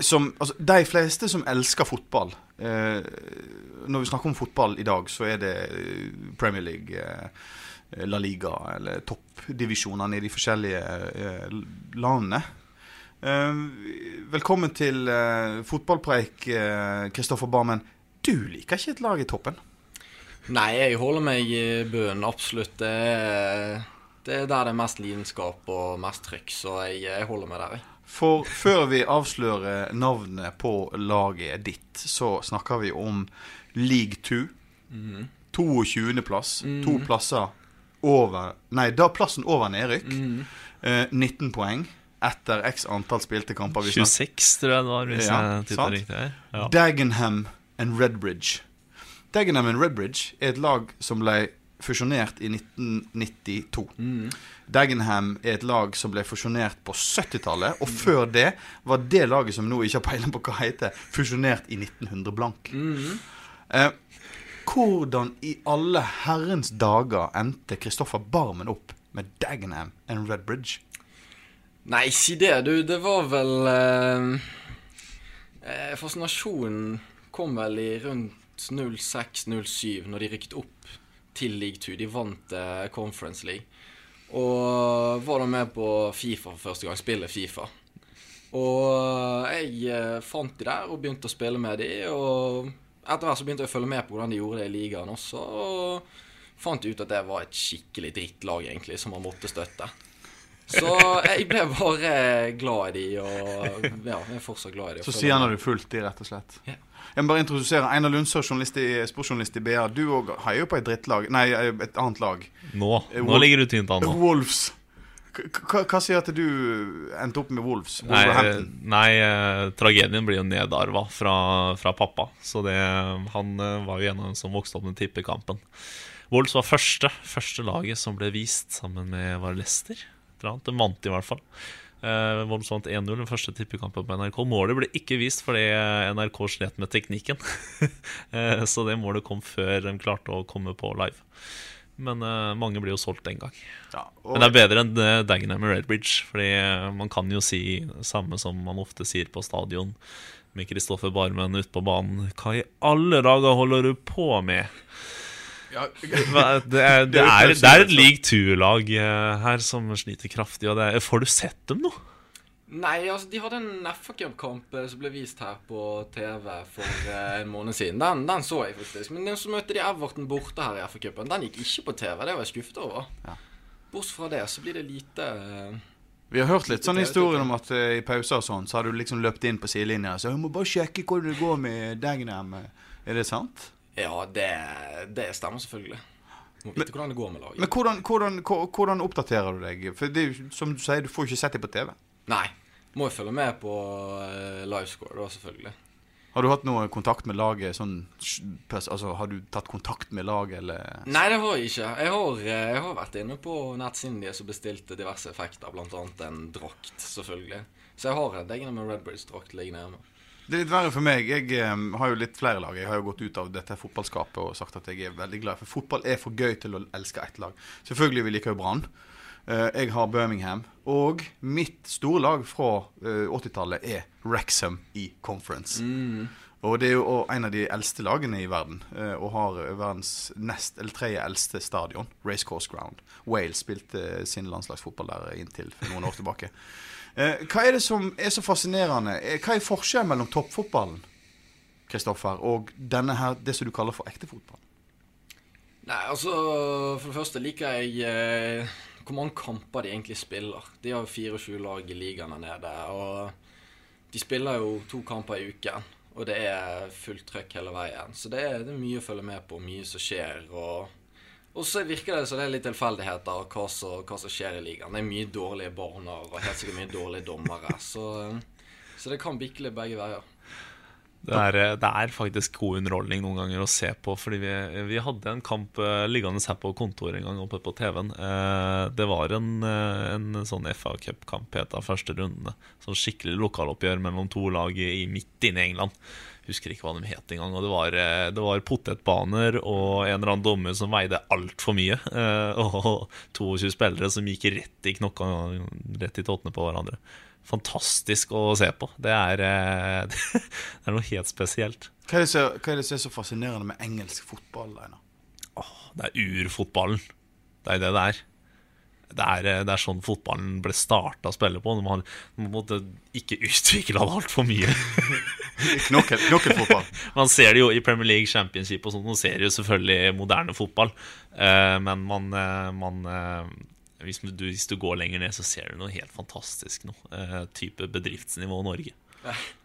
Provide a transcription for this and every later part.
som Altså, de fleste som elsker fotball eh, Når vi snakker om fotball i dag, så er det eh, Premier League, eh, La Liga eller toppdivisjonene i de forskjellige eh, landene. Eh, velkommen til eh, fotballpreik, Kristoffer Barmen. Du liker ikke et lag i toppen? Nei, jeg holder meg i bunnen, absolutt. Det er, det er der det er mest lidenskap og mest trykk, så jeg, jeg holder meg der, jeg. For før vi avslører navnet på laget ditt, så snakker vi om League 2. 22.-plass. To plasser over Nei, da plassen over nedrykk. Eh, 19 poeng etter x antall spilte kamper. 26, tror jeg det var, hvis Ja, jeg titta riktig her. Ja. Dagenham and Redbridge. Dagenham and Redbridge er et lag som ble fusjonert i 1992. Dagenham er et lag som ble fusjonert på 70-tallet, og før det var det laget som nå ikke har peiling på hva heter, fusjonert i 1900 blank. Eh, hvordan i alle herrens dager endte Kristoffer Barmen opp med Dagenham and Redbridge? Nei, si det, du. Det var vel eh, eh, Fascinasjonen kom vel i rundt 06-07, når de rykket opp til League 2. De vant eh, Conference League. Og var da med på Fifa for første gang. Spille Fifa. Og jeg eh, fant de der og begynte å spille med de. Og etter hvert så begynte jeg å følge med på hvordan de gjorde det i ligaen også. Og fant ut at det var et skikkelig drittlag, egentlig, som man måtte støtte. Så jeg ble bare glad i de, og ja, jeg er fortsatt glad i de. Så sier han at du fulgt de, rett og slett. Ja. Jeg må bare introdusere Einar Lundsør, sportsjournalist i BA. Du òg heier jo på et drittlag Nei, et annet lag. Nå, Eh, nå Wolf- ligger du tynt an nå. Wolves. Hva sier at du endte opp med Wolves? Nei, nei eh, tragedien blir jo nedarva fra, fra pappa. Så det, han eh, var jo en av dem som vokste opp med tippekampen. Wolves var første, første laget som ble vist sammen med var Leicester. De vant i hvert fall. Uh, Wolves vant 1-0 den første tippekampen på NRK. Målet ble ikke vist fordi eh, NRK slet med teknikken. Eh, så det målet kom før de klarte å komme på live. Men eh, mange blir jo solgt den gang. Ja, og, Men det er bedre enn uh, Dagenham og Redbridge. Fordi eh, man kan jo si samme som man ofte sier på stadion med Kristoffer Barmen ute på banen. Hva i alle dager holder du på med? Ja, det, er, det, er det er et league two-lag eh, her som sliter kraftig. Og det er, får du sett dem nå? Nei, altså, de hadde en FA Cup-kamp eh, som ble vist her på TV for eh, en måned siden. Den, den så jeg faktisk. Men den som møtte de Everton borte her i FA Cupen, den gikk ikke på TV. Det var jeg skuffet over. Ja. Bortsett fra det så blir det lite eh, vi har hørt litt sånn historien om at eh, i pauser og sånn, så har du liksom løpt inn på sidelinja og sagt 'Jeg må bare sjekke hvordan det går med Dagenham'. Er det sant? Ja, det, det stemmer selvfølgelig. Må vite hvordan det går med laget. Men hvordan, hvordan, hvordan oppdaterer du deg? For det er jo, som du sier, du får ikke sett dem på TV. Nei. Må jo følge med på uh, livescore, da, selvfølgelig. Har du hatt noe kontakt med laget? Sånn, altså, har du tatt kontakt med laget, eller Nei, det har jeg ikke. Jeg har, eh, jeg har vært inne på nettsiden deres og bestilt diverse effekter, bl.a. en drakt, selvfølgelig. Så jeg har en egen med Redbridge-drakt liggende hjemme. Det er litt verre for meg. Jeg um, har jo litt flere lag. Jeg har jo gått ut av dette fotballskapet og sagt at jeg er veldig glad. For fotball er for gøy til å elske ett lag. Selvfølgelig vi liker jo Brann. Uh, jeg har Birmingham. Og mitt store lag fra uh, 80-tallet er Wrexham i Conference. Og det er jo en av de eldste lagene i verden, eh, og har verdens nest eller tredje eldste stadion, Racecourse Ground. Wales spilte sin landslagsfotball der inntil for noen år tilbake. Eh, hva er det som er så fascinerende? Eh, Hva er forskjellen mellom toppfotballen Kristoffer, og denne her, det som du kaller for ekte fotball? Nei, altså For det første liker jeg eh, hvor mange kamper de egentlig spiller. De har jo 24 lag i ligaen der nede. Og de spiller jo to kamper i uken. Og det er fullt trøkk hele veien. Så det er, det er mye å følge med på, mye som skjer. Og, og så virker det som det er litt tilfeldigheter som- hva som skjer i ligaen. Det er mye dårlige barner og helt sikkert mye dårlige dommere. Så, så det kan litt begge veier. Det er, det er faktisk god underholdning noen ganger å se på. Fordi vi, vi hadde en kamp eh, liggende her på kontoret en gang oppe på TV-en. Eh, det var en, eh, en sånn FA Cup-kamp het av første rundene. Sånn skikkelig lokaloppgjør mellom to lag i, midt inne i England. Husker ikke hva de het engang. Og det var, eh, det var potetbaner og en eller annen dommer som veide altfor mye. eh, Og 22 spillere som gikk rett i knokka, rett i tottene på hverandre. Fantastisk å se på. Det er, eh, det er noe helt spesielt. Hva er, det som, hva er det som er så fascinerende med engelsk fotball? Einar? Det er urfotballen. Det er det det er. Det er, eh, det er sånn fotballen ble starta å spille på. De har de måtte ikke utvikle det altfor mye. Knokkel, knokkelfotball. man ser det jo i Premier League Championship og sånt. Man ser jo selvfølgelig moderne fotball. Eh, men man, eh, man hvis, du, hvis du går lenger ned, så ser du noe helt fantastisk nå. Eh, type bedriftsnivå Norge.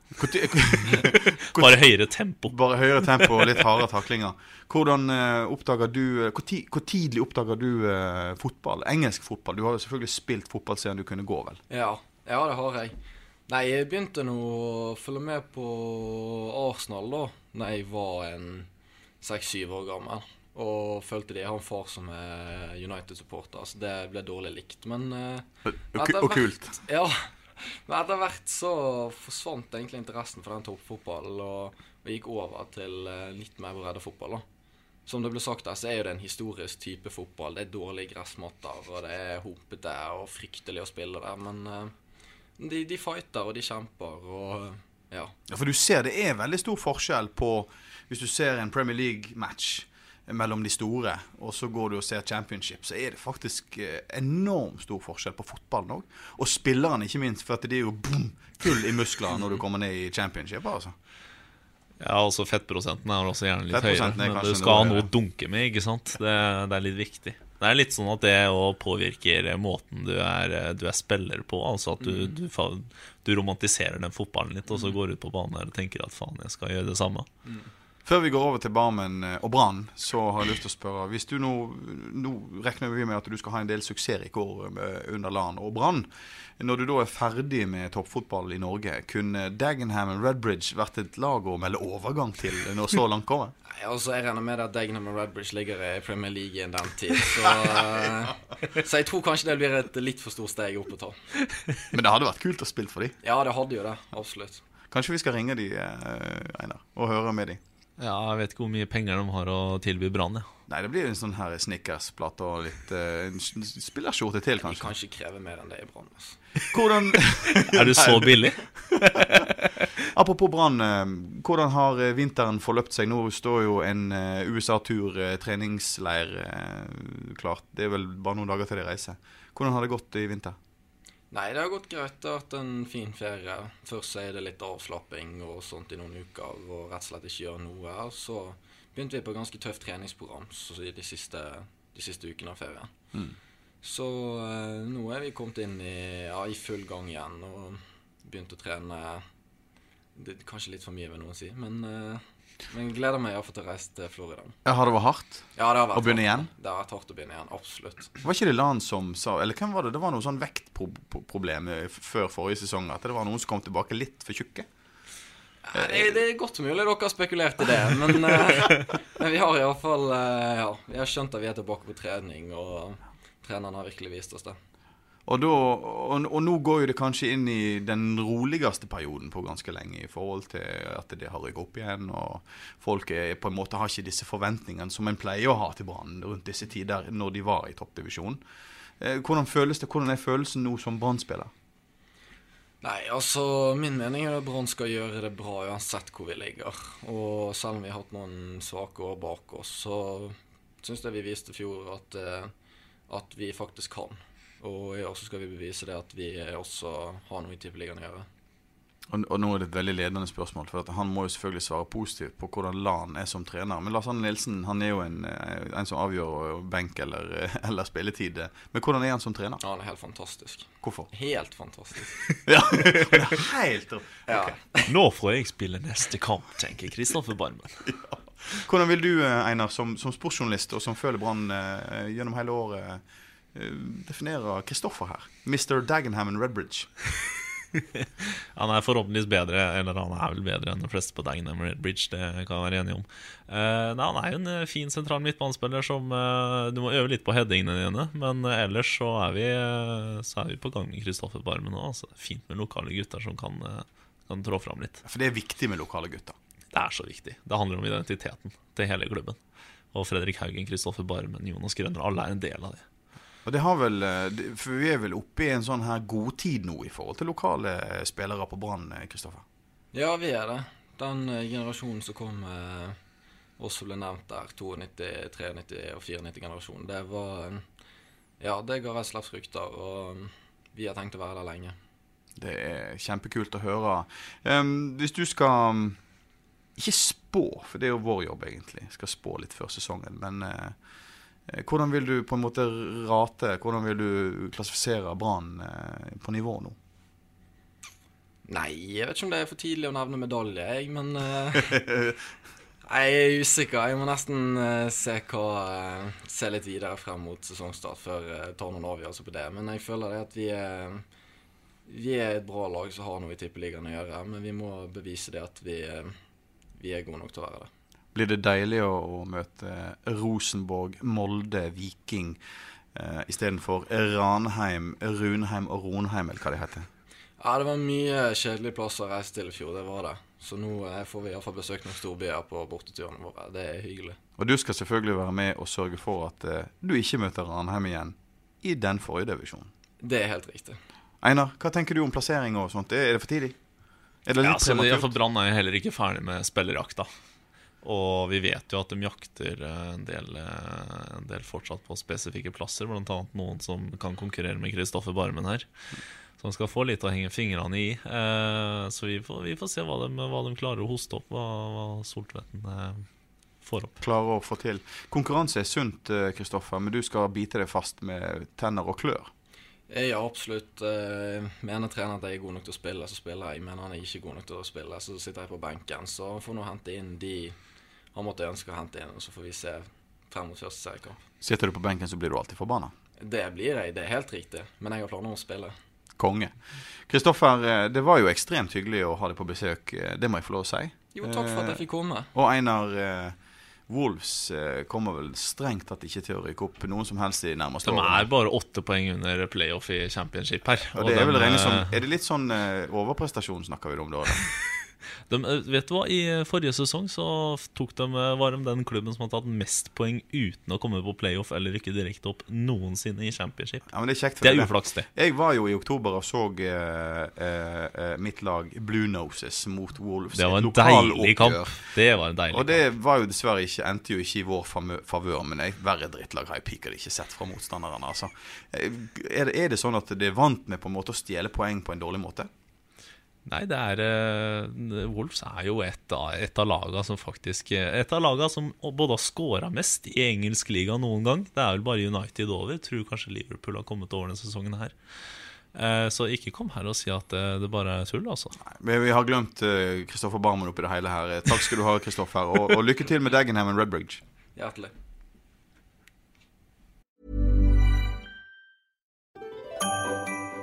Bare høyere tempo. Bare høyere tempo og litt hardere taklinger. Hvordan eh, oppdager du eh, hvor, ti, hvor tidlig oppdager du eh, fotball? Engelsk fotball? Du har jo selvfølgelig spilt fotball siden du kunne gå, vel? Ja, ja, det har jeg. Nei, jeg begynte nå å følge med på Arsenal da Når jeg var en seks-syv år gammel. Og følte de jeg har en far som er United-supporter, så det ble dårlig likt. Men eh, og kult. Ja. Men etter hvert så forsvant egentlig interessen for den toppfotballen, og, vi gikk over til eh, litt mer breddefotball. Som det ble sagt der, så er jo det en historisk type fotball. Det er dårlige gressmatter, og det er humpete og fryktelig å spille der. Men eh, de, de fighter, og de kjemper, og ja. Ja, for du ser det er veldig stor forskjell på Hvis du ser en Premier League-match mellom de store, og så går du og ser championship, så er det faktisk eh, enormt stor forskjell på fotballen òg. Og spillerne, ikke minst, for at det er jo boom, full i muskler når du kommer ned i championship. altså. Ja, altså fettprosenten er også gjerne litt høyere. Er Men du skal ha noe å dunke med, ikke sant. Det, det er litt viktig. Det er litt sånn at det òg påvirker måten du er, du er spiller på. Altså at du, du, du romantiserer den fotballen litt, og så går du ut på banen og tenker at faen, jeg skal gjøre det samme. Før vi går over til Barmen eh, og Brann, så har jeg lyst til å spørre Hvis du nå, nå regner vi med at du skal ha en del suksessrike år eh, under LAN og Brann. Når du da er ferdig med toppfotball i Norge, kunne Dagenham og Redbridge vært et lag å melde overgang til når så langt kommer? Nei, altså, Jeg regner med at Dagenham og Redbridge ligger i Premier League i den tid. Så, eh, så jeg tror kanskje det blir et litt for stort steg opp å ta. Men det hadde vært kult å spille for dem. Ja, det hadde jo det. Absolutt. Kanskje vi skal ringe de, eh, Einar, og høre med de. Ja, jeg vet ikke hvor mye penger de har å tilby Brann. Ja. Nei, det blir en sånn her Snickers-plate og litt uh, spillerskjorte til, kanskje. De kan ikke kreve mer enn det i Brann. Altså. Hvordan Er du så billig? Apropos Brann, eh, hvordan har eh, vinteren forløpt seg? Nå står jo en USA-tur, treningsleir, klart. Det er vel bare noen dager til de reiser. Hvordan har det gått i vinter? Nei, det har gått greit. Det har vært en fin ferie. Først er det litt avslapping og sånt i noen uker, og rett og slett ikke gjøre noe. Så begynte vi på et ganske tøft treningsprogram så i de siste, de siste ukene av ferien. Så eh, nå er vi kommet inn i, ja, i full gang igjen og begynt å trene det, Kanskje litt for mye, vil noen si, men, eh, men jeg gleder meg iallfall til å reise til Florida. Ja, Har det vært hardt? Ja, det har vært Å begynne hardt. igjen? Det har vært hardt å begynne igjen, absolutt. Var ikke det Lan som sa Eller hvem var det? Det var noe sånn vektproblem eh, før forrige sesong. At det var noen som kom tilbake litt for tjukke. Nei, Det, det er godt mulig dere har spekulert i det, men, eh, men vi har iallfall uh, Ja, vi har skjønt at vi er tilbake på trening, og treneren har virkelig vist oss det. Og, da, og, og nå går jo det kanskje inn i den roligste perioden på ganske lenge i forhold til at det har rykket opp igjen, og folk er, på en måte har ikke disse forventningene som en pleier å ha til Brann rundt disse tider når de var i toppdivisjonen. Eh, hvordan føles det? Hvordan er følelsen nå som Brann-spiller? Nei, altså Min mening er at Brann skal gjøre det bra uansett hvor vi ligger. Og selv om vi har hatt noen svake år bak oss, så syns jeg vi viste i fjor at, eh, at vi faktisk kan. Og i år så skal vi bevise det at vi også har noe i Tippeligaen å gjøre. Og, og nå er det et veldig ledende spørsmål, for at han må jo selvfølgelig svare positivt på hvordan LAN er som trener. Men Lars Arne Nilsen han er jo en, eh, en som avgjør benk eller, eller spilletid. Men hvordan er han som trener? Ja, Han er helt fantastisk. Hvorfor? Helt fantastisk. ja, helt helt Ja. Nå får jeg spille neste kamp, tenker Kristoffer Barmen. Hvordan vil du, eh, Einar, som, som sportsjournalist og som følger Brann eh, gjennom hele året, eh, definere Kristoffer her? Mr. Dagenham and Redbridge. Han er forhåpentligvis bedre, eller han er vel bedre enn de fleste på Dagenham Bridge. Det kan jeg være enig om. Uh, nei, han er jo en eh, fin sentral midtbanespiller som uh, Du må øve litt på headingene dine, men uh, ellers så er vi, så er vi på gang med Kristoffer Barmen nå. Altså, fint med lokale gutter som kan, kan trå fram litt. For det er viktig med lokale gutter. Det er så viktig. Det handler om identiteten til hele klubben. Og Fredrik Haugen, Kristoffer Barmen, Jonas Grønner, alle er en del av det. Og det har vel, eh, For vi er vel oppe i en sånn her godtid nå i forhold til lokale spillere på Brann, eh, Kristoffer? Ja, vi er det. Den eh, generasjonen som kom eh, også ble nevnt der, 92, 93 og 94-generasjonen, det var eh, Ja, det ga vestløpsrykter, og eh, vi har tenkt å være der lenge. Det er kjempekult å høre. Um, hvis du skal Ikke spå, for det er jo vår jobb, egentlig. Skal spå litt før sesongen. Men eh, eh, hvordan vil du på en måte rate Hvordan vil du klassifisere Brann eh, på nivå nå? Nei, jeg vet ikke om det er for tidlig å nevne medalje, jeg, men eh, Jeg er usikker. Jeg må nesten eh, se, hva, eh, se litt videre frem mot sesongstart før jeg tar noen avgjørelser på det. Men jeg føler det at vi er, vi er et bra lag som har noe i Tippeligaen å gjøre. Men vi må bevise det at vi, eh, vi er gode nok til å være det. Blir det deilig å, å møte Rosenborg, Molde, Viking eh, istedenfor Ranheim, Runheim og Ronheim, eller hva det heter? Ja, det var mye kjedelige plasser å reise til i fjor. Det var det. Så nå eh, får vi iallfall besøkt noen storbyer på borteturene våre. Det er hyggelig. Og du skal selvfølgelig være med og sørge for at eh, du ikke møter Ranheim igjen i den forrige divisjonen. Det er helt riktig. Einar, hva tenker du om plassering og sånt? Er det for tidlig? Er det litt Ja, altså, prematurt? Brann er jo heller ikke ferdig med spillerjakta. Og vi vet jo at de jakter eh, en del, eh, en del fortsatt på spesifikke plasser, bl.a. noen som kan konkurrere med Kristoffer Barmen her. Som skal få litt å henge fingrene i. Eh, Så vi får, vi får se hva de, hva de klarer å hoste opp, hva, hva Soltvetten får opp. Klarer å få til. Konkurranse er sunt, Kristoffer, men du skal bite deg fast med tenner og klør. Er absolutt Mener treneren at jeg er god nok til å spille, så spiller jeg. Mener han er ikke god nok til å spille, så sitter jeg på benken. Så får nå hente inn de han måtte ønske å hente inn, og så får vi se frem mot første seriekamp. Sitter du på benken, så blir du alltid forbanna. Det blir jeg, det er helt riktig. Men jeg har planer om å spille. Konge. Kristoffer, eh, det var jo ekstremt hyggelig å ha deg på besøk. eh, Det må jeg få lov å si. Jo, takk for at jeg fikk komme. Og Einar eh, Wolves eh, kommer vel strengt tatt ikke til å rykke opp noen som helst i nærmeste De er bare åtte poeng under playoff i championship her. Og det er vel regnet som eh, Er det litt sånn eh, overprestasjon snakker vi om da? De, eh, vet du hva, I forrige sesong så tok de, eh, var de den klubben som har tatt mest poeng uten å komme på playoff eller rykke direkte opp noensinne i championship. Ja, men det er Det er uflaks, det. Jeg var jo i oktober og så eh, eh, eh, mitt lag Blue Noses mot Wolves. Det var en deilig kamp. Det var en deilig Og det var jo dessverre ikke, endte jo ikke i vår favør, men jeg, verre drittlag har jeg piker ikke sett fra motstanderne. Altså. Eh, Er, det, er det sånn at det er vant med på en måte å stjele poeng på en dårlig måte? Nei, det er eh, Wolves er jo et av, et av laga som faktisk eh, Et av laga som både har scora mest i engelsk liga noen gang. Det er vel bare United over. Tror kanskje Liverpool har kommet over denne sesongen her. Eh, Så ikke kom her og si at det bare er tull, altså. Vi, vi har glemt Kristoffer Barmen oppi det hele her. Takk skal du ha, Kristoffer. Og, og lykke til med Dagenham og Redbridge. Hjertelig.